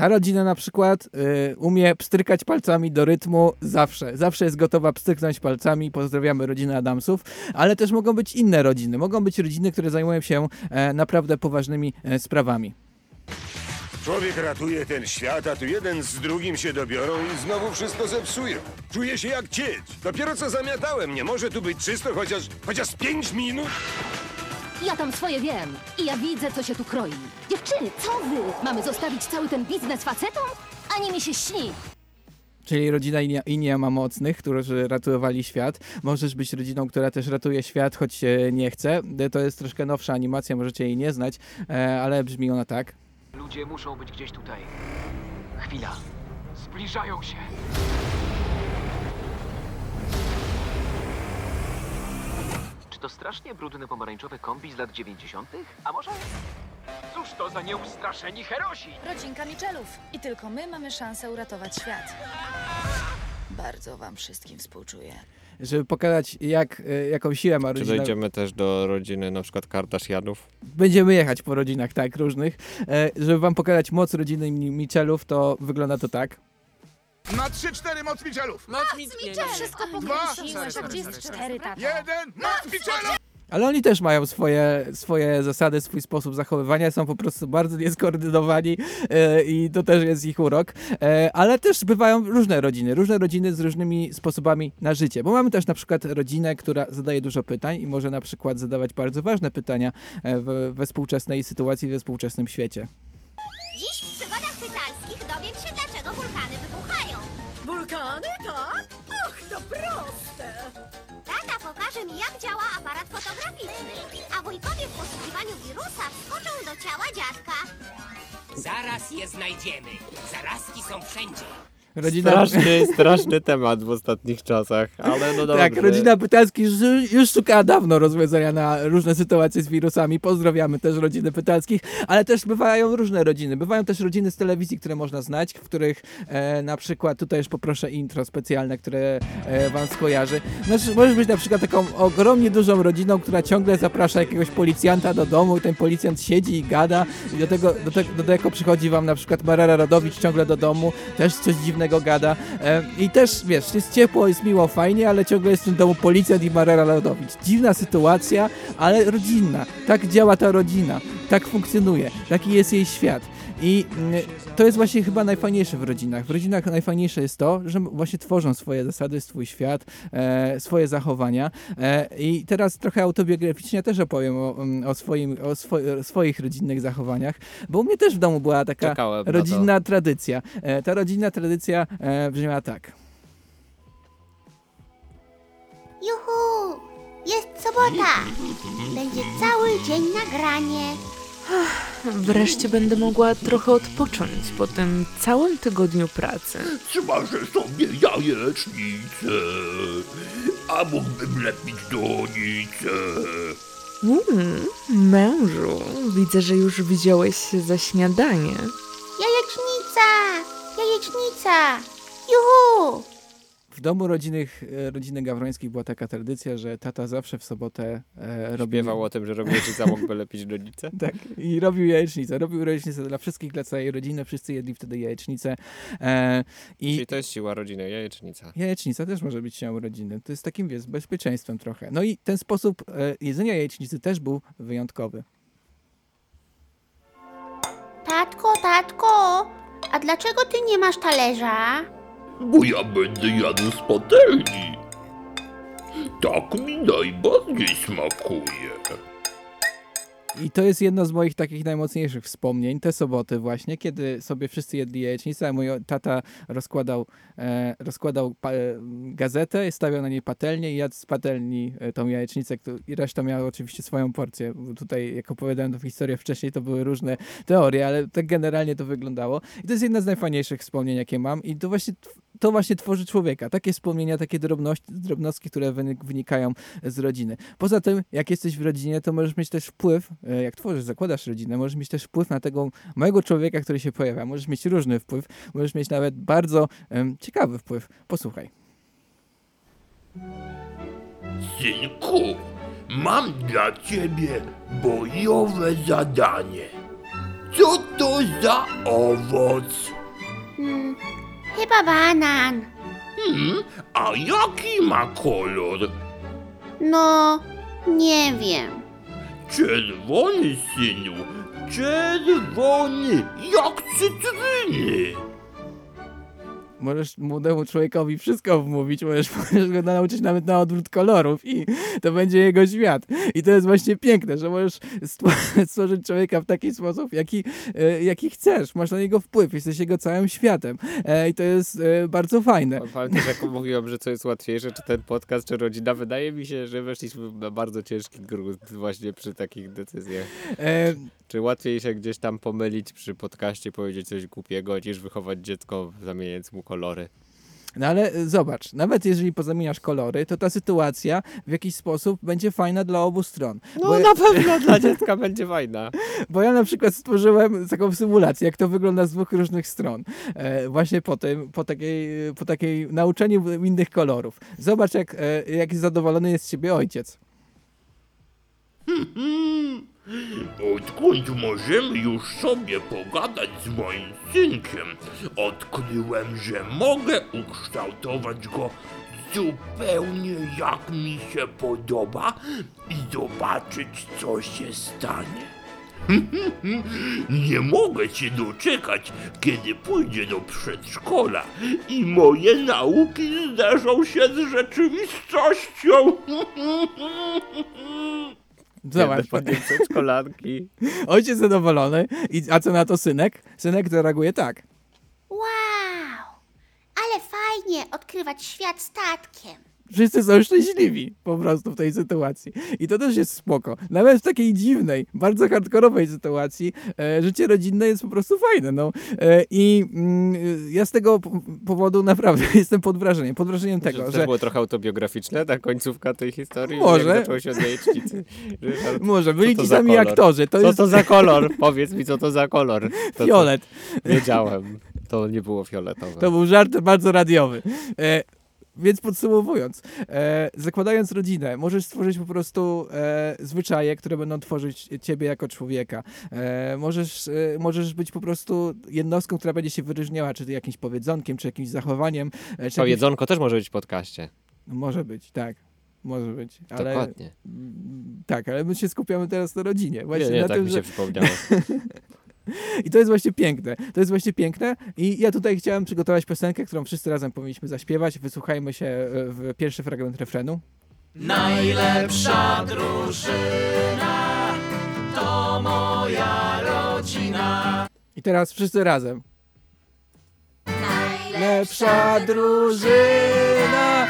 Ta rodzina na przykład y, umie pstrykać palcami do rytmu zawsze. Zawsze jest gotowa pstryknąć palcami. Pozdrawiamy rodzinę Adamsów. Ale też mogą być inne rodziny. Mogą być rodziny, które zajmują się e, naprawdę poważnymi e, sprawami. Człowiek ratuje ten świat, a tu jeden z drugim się dobiorą i znowu wszystko zepsują. Czuję się jak cieć. Dopiero co zamiatałem. Nie może tu być czysto chociaż, chociaż pięć minut? Ja tam swoje wiem i ja widzę, co się tu kroi. Dziewczyny, co wy? Mamy zostawić cały ten biznes facetom? Ani mi się śni. Czyli rodzina Inia, Inia ma mocnych, którzy ratowali świat. Możesz być rodziną, która też ratuje świat, choć się nie chce. To jest troszkę nowsza animacja, możecie jej nie znać, e, ale brzmi ona tak. Ludzie muszą być gdzieś tutaj. Chwila. Zbliżają się. To strasznie brudny pomarańczowy kombi z lat 90.? A może? Cóż to za nieustraszeni herosi? Rodzinka Michelów. I tylko my mamy szansę uratować świat. Bardzo wam wszystkim współczuję. Żeby pokazać, jak, e, jaką siłę ma Czy rodzina. dojdziemy też do rodziny na przykład Kardashianów? Będziemy jechać po rodzinach, tak, różnych. E, żeby wam pokazać moc rodziny Mi- Michelów, to wygląda to tak. Na trzy, cztery moc Michelów! Wszystko Dwa. pokręciłeś, a gdzie jest cztery, tato? Jeden, moc! Ale oni też mają swoje, swoje zasady, swój sposób zachowywania, są po prostu bardzo nieskoordynowani e, i to też jest ich urok. E, ale też bywają różne rodziny, różne rodziny z różnymi sposobami na życie, bo mamy też na przykład rodzinę, która zadaje dużo pytań i może na przykład zadawać bardzo ważne pytania e, w, we współczesnej sytuacji, we współczesnym świecie. Działa aparat fotograficzny, a wujkowie w poszukiwaniu wirusa wskoczą do ciała dziadka. Zaraz je znajdziemy. Zarazki są wszędzie. Rodzina... Straszny, straszny temat w ostatnich czasach, ale no Tak, dobrze. rodzina Pytalskich już, już szukała dawno rozwiązania na różne sytuacje z wirusami. Pozdrawiamy też rodziny Pytalskich, ale też bywają różne rodziny. Bywają też rodziny z telewizji, które można znać, w których e, na przykład, tutaj już poproszę intro specjalne, które e, wam skojarzy. Znaczy, możesz być na przykład taką ogromnie dużą rodziną, która ciągle zaprasza jakiegoś policjanta do domu i ten policjant siedzi i gada i do tego, do, te, do tego przychodzi wam na przykład Marara Rodowicz ciągle do domu, też coś dziwnego gada e, i też, wiesz, jest ciepło, jest miło, fajnie, ale ciągle jest w tym domu policjant i Marara Rodowicz. Dziwna sytuacja, ale rodzinna. Tak działa ta rodzina, tak funkcjonuje, taki jest jej świat. I mm, to jest właśnie chyba najfajniejsze w rodzinach. W rodzinach najfajniejsze jest to, że właśnie tworzą swoje zasady, swój świat, e, swoje zachowania. E, I teraz trochę autobiograficznie też opowiem o, mm, o, swoim, o swo, swoich rodzinnych zachowaniach, bo u mnie też w domu była taka Czekałem rodzinna tradycja. E, ta rodzinna tradycja e, brzmiała tak. Juhu! Jest sobota! Będzie cały dzień nagranie. Wreszcie będę mogła trochę odpocząć po tym całym tygodniu pracy. Smażę sobie jajecznicę, a mógłbym lepić donicę. Mm, mężu, widzę, że już wziąłeś się za śniadanie. Jajecznica! Jajecznica! Juhu! W domu rodzinnych, e, rodziny Gawrońskich była taka tradycja, że tata zawsze w sobotę e, robił... Śpiewał o tym, że robił ci mógłby lepić rodzice? Tak, i robił jajecznicę. Robił jajecznicę dla wszystkich, dla całej rodziny. Wszyscy jedli wtedy jajecznicę. E, i Czyli to jest siła rodziny, jajecznica. Jajecznica też może być siłą rodziny. To jest takim, wiesz, bezpieczeństwem trochę. No i ten sposób e, jedzenia jajecznicy też był wyjątkowy. Tatko, tatko! A dlaczego ty nie masz talerza? Bo ja będę jadł z patelni. Tak mi najbardziej smakuje. I to jest jedno z moich takich najmocniejszych wspomnień, te soboty właśnie, kiedy sobie wszyscy jedli jajecznicę, a mój tata rozkładał, e, rozkładał pa, e, gazetę, stawiał na niej patelnię i jadł z patelni e, tą jajecznicę, któ- i reszta miała oczywiście swoją porcję. Bo Tutaj, jak opowiadałem tę historię wcześniej, to były różne teorie, ale tak generalnie to wyglądało. I to jest jedna z najfajniejszych wspomnień, jakie mam i to właśnie to właśnie tworzy człowieka. Takie wspomnienia, takie drobności, drobnostki, które wynik- wynikają z rodziny. Poza tym, jak jesteś w rodzinie, to możesz mieć też wpływ, e, jak tworzysz, zakładasz rodzinę, możesz mieć też wpływ na tego małego człowieka, który się pojawia. Możesz mieć różny wpływ, możesz mieć nawet bardzo em, ciekawy wpływ. Posłuchaj. Synku, mam dla ciebie bojowe zadanie. Co to za owoc? Hmm, chyba banan. Hmm, a jaki ma kolor? No, nie wiem. Czerwony, synu, czerwony, jak cytryny. Możesz młodemu człowiekowi wszystko wmówić, możesz, możesz go nauczyć nawet na odwrót kolorów i to będzie jego świat. I to jest właśnie piękne, że możesz stwo- stworzyć człowieka w taki sposób, jaki, e, jaki chcesz. Masz na niego wpływ, jesteś jego całym światem. E, I to jest e, bardzo fajne. Pamiętasz, jak mówiłem, że co jest łatwiejsze, czy ten podcast, czy rodzina? Wydaje mi się, że weszliśmy na bardzo ciężki grunt właśnie przy takich decyzjach. E, Czy łatwiej się gdzieś tam pomylić przy podcaście, powiedzieć coś głupiego, niż wychować dziecko, zamieniając mu kolory? No ale e, zobacz, nawet jeżeli pozamieniasz kolory, to ta sytuacja w jakiś sposób będzie fajna dla obu stron. No na pewno dla dziecka będzie fajna. Bo ja na przykład stworzyłem taką symulację, jak to wygląda z dwóch różnych stron. E, właśnie po tym, po takiej, po takiej nauczeniu innych kolorów. Zobacz, jak, e, jak zadowolony jest z ciebie ojciec. Odkąd możemy już sobie pogadać z moim synkiem, odkryłem, że mogę ukształtować go zupełnie jak mi się podoba i zobaczyć, co się stanie. Nie mogę się doczekać, kiedy pójdzie do przedszkola i moje nauki zderzą się z rzeczywistością. Zobacz. Podnieść przedszkolanki. Ojciec zadowolony. I, a co na to synek? Synek to reaguje tak. Wow! Ale fajnie odkrywać świat statkiem. Wszyscy są szczęśliwi po prostu w tej sytuacji. I to też jest spoko. Nawet w takiej dziwnej, bardzo hardkorowej sytuacji e, życie rodzinne jest po prostu fajne. No. E, I mm, ja z tego powodu naprawdę jestem pod wrażeniem. Pod wrażeniem tego, to że... było trochę autobiograficzne, ta końcówka tej historii. Może. Jak zaczęło się od jajecznicy. Ryszard, Może, byli to ci sami aktorzy, to co jest- to za kolor? Powiedz mi, co to za kolor. To, Fiolet. To, wiedziałem. To nie było fioletowe. To był żart bardzo radiowy. E, więc podsumowując, e, zakładając rodzinę, możesz stworzyć po prostu e, zwyczaje, które będą tworzyć ciebie jako człowieka. E, możesz, e, możesz być po prostu jednostką, która będzie się wyróżniała, czy to jakimś powiedzonkiem, czy jakimś zachowaniem. E, czy To jakimś... jedzonko też może być w podcaście. Może być, tak. Może być. Ale... Dokładnie. Mm, Tak, ale my się skupiamy teraz na rodzinie. Właśnie nie, nie, na tak tym, mi że... się przypomniało. I to jest właśnie piękne. To jest właśnie piękne. I ja tutaj chciałem przygotować piosenkę, którą wszyscy razem powinniśmy zaśpiewać. Wysłuchajmy się e, w pierwszy fragment refrenu. Najlepsza drużyna to moja rodzina. I teraz wszyscy razem. Najlepsza drużyna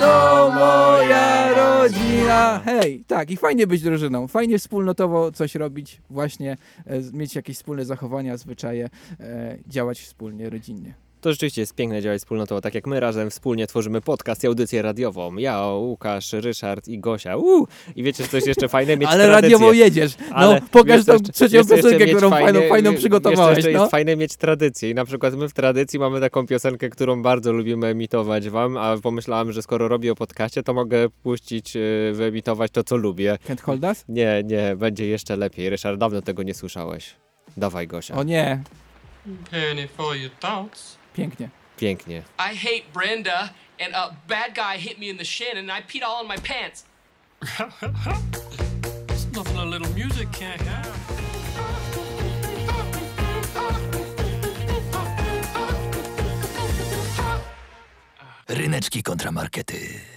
to moja rodzina. Hej, tak, i fajnie być drużyną. Fajnie wspólnotowo coś robić, właśnie e, mieć jakieś wspólne zachowania, zwyczaje, e, działać wspólnie, rodzinnie. To rzeczywiście jest piękne działać wspólnotowo, tak jak my razem wspólnie tworzymy podcast i audycję radiową. Ja, Łukasz, Ryszard i Gosia. Uu! I wiecie, że coś jeszcze fajne? Mieć Ale tradycję. radiowo jedziesz. No, Ale pokaż tą jeszcze- trzecią piosenkę, którą fajną- fajną wie- przygotowałeś, Jeszcze no. jest fajne mieć tradycję. I na przykład my w tradycji mamy taką piosenkę, którą bardzo lubimy emitować wam, a pomyślałam, że skoro robię o podcaście, to mogę puścić, yy, wyemitować to, co lubię. Can't hold us? Nie, nie, będzie jeszcze lepiej. Ryszard, dawno tego nie słyszałeś. Dawaj, Gosia. O nie, Penny for your thoughts. Pięknie. Pięknie. I hate Brenda, and a bad guy hit me in the shin, and I peed all on my pants. It's nothing a little music can't have. Ryneczki kontramarkety.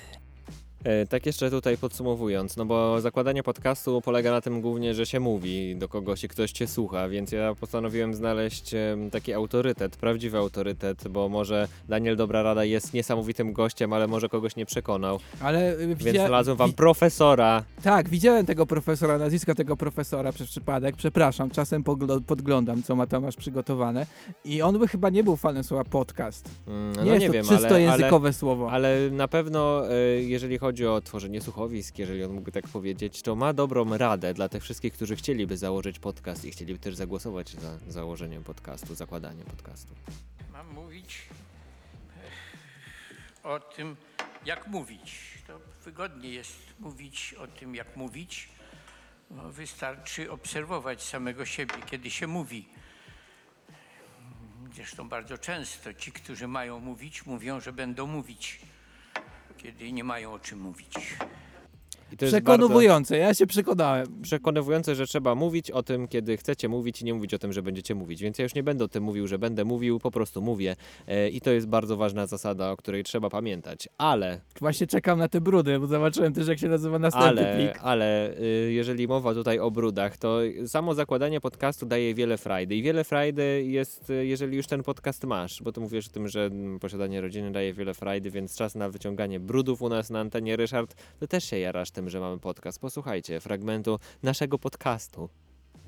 E, Tak jeszcze tutaj podsumowując, no bo zakładanie podcastu polega na tym głównie, że się mówi do kogoś i ktoś cię słucha, więc ja postanowiłem znaleźć taki autorytet, prawdziwy autorytet, bo może Daniel Dobra Rada jest niesamowitym gościem, ale może kogoś nie przekonał. Ale y, Więc widzia- znalazłem wam profesora. Tak, widziałem tego profesora, nazwiska tego profesora przez przypadek. Przepraszam, czasem podglądam, co ma Tomasz przygotowane. I on by chyba nie był fanem słowa podcast. Mm, nie no jest nie to wiem, czysto ale, językowe ale, słowo. Ale na pewno, e, jeżeli chodzi o tworzenie słuchowisk, jeżeli on mógł tak powiedzieć, to ma dobrą radę dla tych wszystkich, którzy chcieliby założyć podcast i chcieliby też zagłosować za założeniem podcastu, zakładaniem podcastu. Mam mówić e, o tym, jak mówić. To wygodnie jest mówić o tym, jak mówić. No, wystarczy obserwować samego siebie, kiedy się mówi. Zresztą bardzo często ci, którzy mają mówić, mówią, że będą mówić, kiedy nie mają o czym mówić. To Przekonywujące, ja się przekonałem. Bardzo przekonywujące, że trzeba mówić o tym, kiedy chcecie mówić i nie mówić o tym, że będziecie mówić. Więc ja już nie będę o tym mówił, że będę mówił, po prostu mówię. E, I to jest bardzo ważna zasada, o której trzeba pamiętać. Ale Właśnie czekam na te brudy, bo zobaczyłem też, jak się nazywa następny ale, plik. ale y, jeżeli mowa tutaj o brudach, to samo zakładanie podcastu daje wiele frajdy. I wiele frajdy jest, y, jeżeli już ten podcast masz, bo ty mówisz o tym, że posiadanie rodziny daje wiele frajdy, więc czas na wyciąganie brudów u nas na antenie. Ryszard, ty też się jarasz tym, że mamy podcast. Posłuchajcie fragmentu naszego podcastu.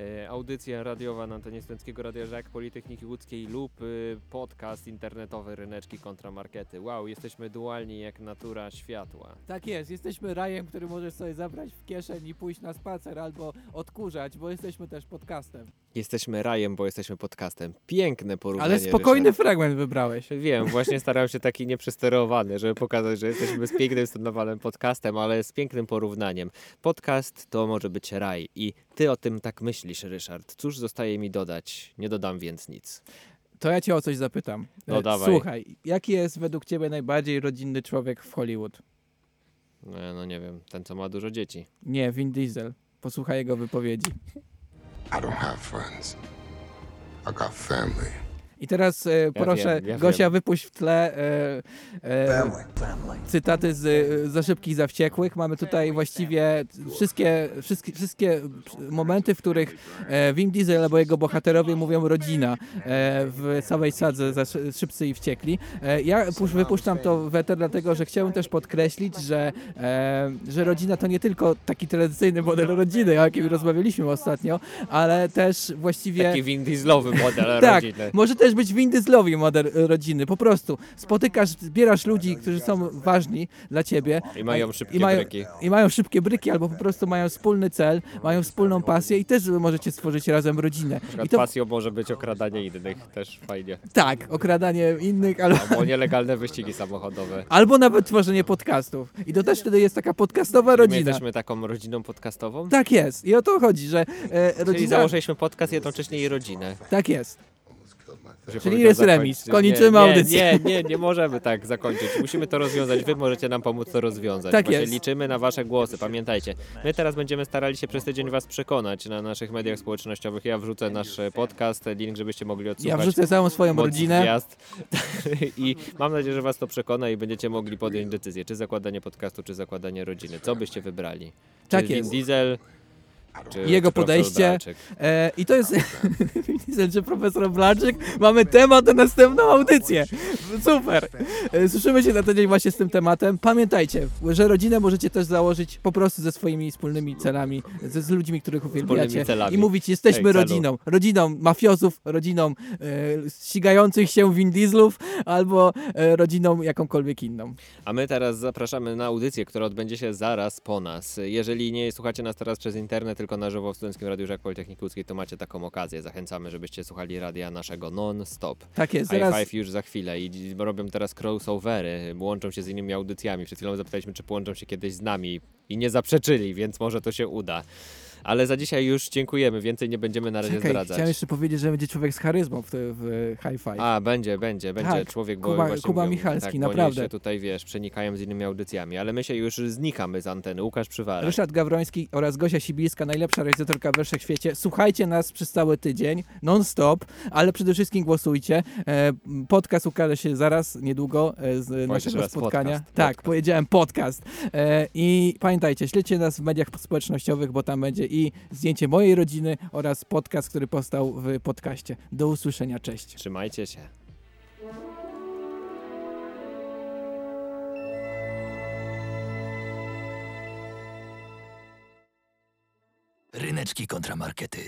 E, Audycja radiowa na antenie Studenckiego Radia Żak, Politechniki Łódzkiej lub y, podcast internetowy Ryneczki Kontramarkety. Wow, jesteśmy dualni jak natura światła. Tak jest, jesteśmy rajem, który możesz sobie zabrać w kieszeń i pójść na spacer albo odkurzać, bo jesteśmy też podcastem. Jesteśmy rajem, bo jesteśmy podcastem. Piękne porównanie. Ale spokojny Ryszard. fragment wybrałeś. Wiem, właśnie starałem się taki nieprzesterowany, żeby pokazać, że jesteśmy z pięknym, stonowanym podcastem, ale z pięknym porównaniem. Podcast to może być raj i ty o tym tak myślisz, Ryszard. Cóż zostaje mi dodać? Nie dodam więc nic. To ja cię o coś zapytam. No E, dawaj. Słuchaj, jaki jest według ciebie najbardziej rodzinny człowiek w Hollywood? No, no nie wiem, ten co ma dużo dzieci. Nie, Vin Diesel. Posłuchaj jego wypowiedzi. I don't have friends. I got family. I teraz e, proszę, wiem, ja Gosia, wiem. wypuść w tle e, e, cytaty z e, Za szybkich, za wściekłych. Mamy tutaj właściwie wszystkie, wszystkie, wszystkie momenty, w których e, Vin Diesel albo jego bohaterowie mówią rodzina e, w całej sadze za Szy- Szybcy i Wściekli. E, ja pusz, wypuszczam to w eter, dlatego że chciałem też podkreślić, że, e, że rodzina to nie tylko taki tradycyjny model rodziny, o jakim rozmawialiśmy ostatnio, ale też właściwie... Taki Vin Dieselowy model tak, rodziny. może też być Vin Dieselowi model e, rodziny. Po prostu spotykasz, zbierasz ludzi, którzy są ważni dla ciebie. I mają szybkie i mają, bryki. I mają szybkie bryki, albo po prostu mają wspólny cel, mają wspólną pasję i też możecie stworzyć razem rodzinę. Na I to pasją może być okradanie innych, też fajnie. tak, okradanie innych, albo, Albo nielegalne wyścigi samochodowe. albo nawet tworzenie podcastów. I to też wtedy jest taka podcastowa My rodzina. jesteśmy taką rodziną podcastową? Tak jest. I o to chodzi, że e, Czyli rodzina... założyliśmy podcast jednocześnie i rodzinę. Tak jest. Czyli jest remis. Kończymy nie, audycję. Nie, nie, nie możemy tak zakończyć. Musimy to rozwiązać. Wy możecie nam pomóc to rozwiązać. Tak Właśnie jest. liczymy na wasze głosy. Pamiętajcie, my teraz będziemy starali się przez tydzień was przekonać na naszych mediach społecznościowych. Ja wrzucę nasz podcast, link, żebyście mogli odsłuchać. Ja wrzucę całą swoją moc rodzinę. Gwiazd. I mam nadzieję, że was to przekona i będziecie mogli podjąć decyzję, czy zakładanie podcastu, czy zakładanie rodziny. Co byście wybrali? Tak czy jest. Diesel, czy, jego czy podejście. E, I to jest Diesel czy profesor Blanczyk. Mamy temat na następną audycję. Super. E, Słyszymy się na tydzień właśnie z tym tematem. Pamiętajcie, że rodzinę możecie też założyć po prostu ze swoimi wspólnymi celami, ze, z ludźmi, których uwielbiacie. I mówić, jesteśmy Ej, rodziną. Rodziną mafiozów, rodziną e, ścigających się Vin Dieslów albo e, rodziną jakąkolwiek inną. A my teraz zapraszamy na audycję, która odbędzie się zaraz po nas. Jeżeli nie słuchacie nas teraz przez internet, tylko na żywo w Studenckim Radiu Żak Politechniki Łódzkiej, to macie taką okazję. Zachęcamy, żebyście słuchali radia naszego non-stop. Tak jest, High zaraz- Five już za chwilę i robią teraz crossovery, łączą się z innymi audycjami. Przed chwilą zapytaliśmy, czy połączą się kiedyś z nami i nie zaprzeczyli, więc może to się uda. Ale za dzisiaj już dziękujemy, więcej nie będziemy na razie Czekaj, zdradzać. chciałem jeszcze powiedzieć, że będzie człowiek z charyzmą w, w High Five. A, będzie, będzie, będzie Tak, człowiek, bo Kuba- właśnie Kuba mówią, Michalski, tak, bo oni naprawdę. się tutaj, wiesz, przenikają z innymi audycjami, ale my się już znikamy z anteny. Łukasz Przywara. Ryszard Gawroński oraz Gosia Sibilska, najlepsza realizatorka we wszechświecie. Słuchajcie nas przez cały tydzień, non-stop, ale przede wszystkim głosujcie. E, podcast ukaże się zaraz, niedługo e, z naszego raz spotkania. podcast, tak, powiedziałem podcast. E, I pamiętajcie, śledźcie nas w mediach społecznościowych, bo tam będzie i zdjęcie mojej rodziny oraz podcast, który powstał w podcaście. Do usłyszenia, cześć. Trzymajcie się. Ryneczki kontramarkety.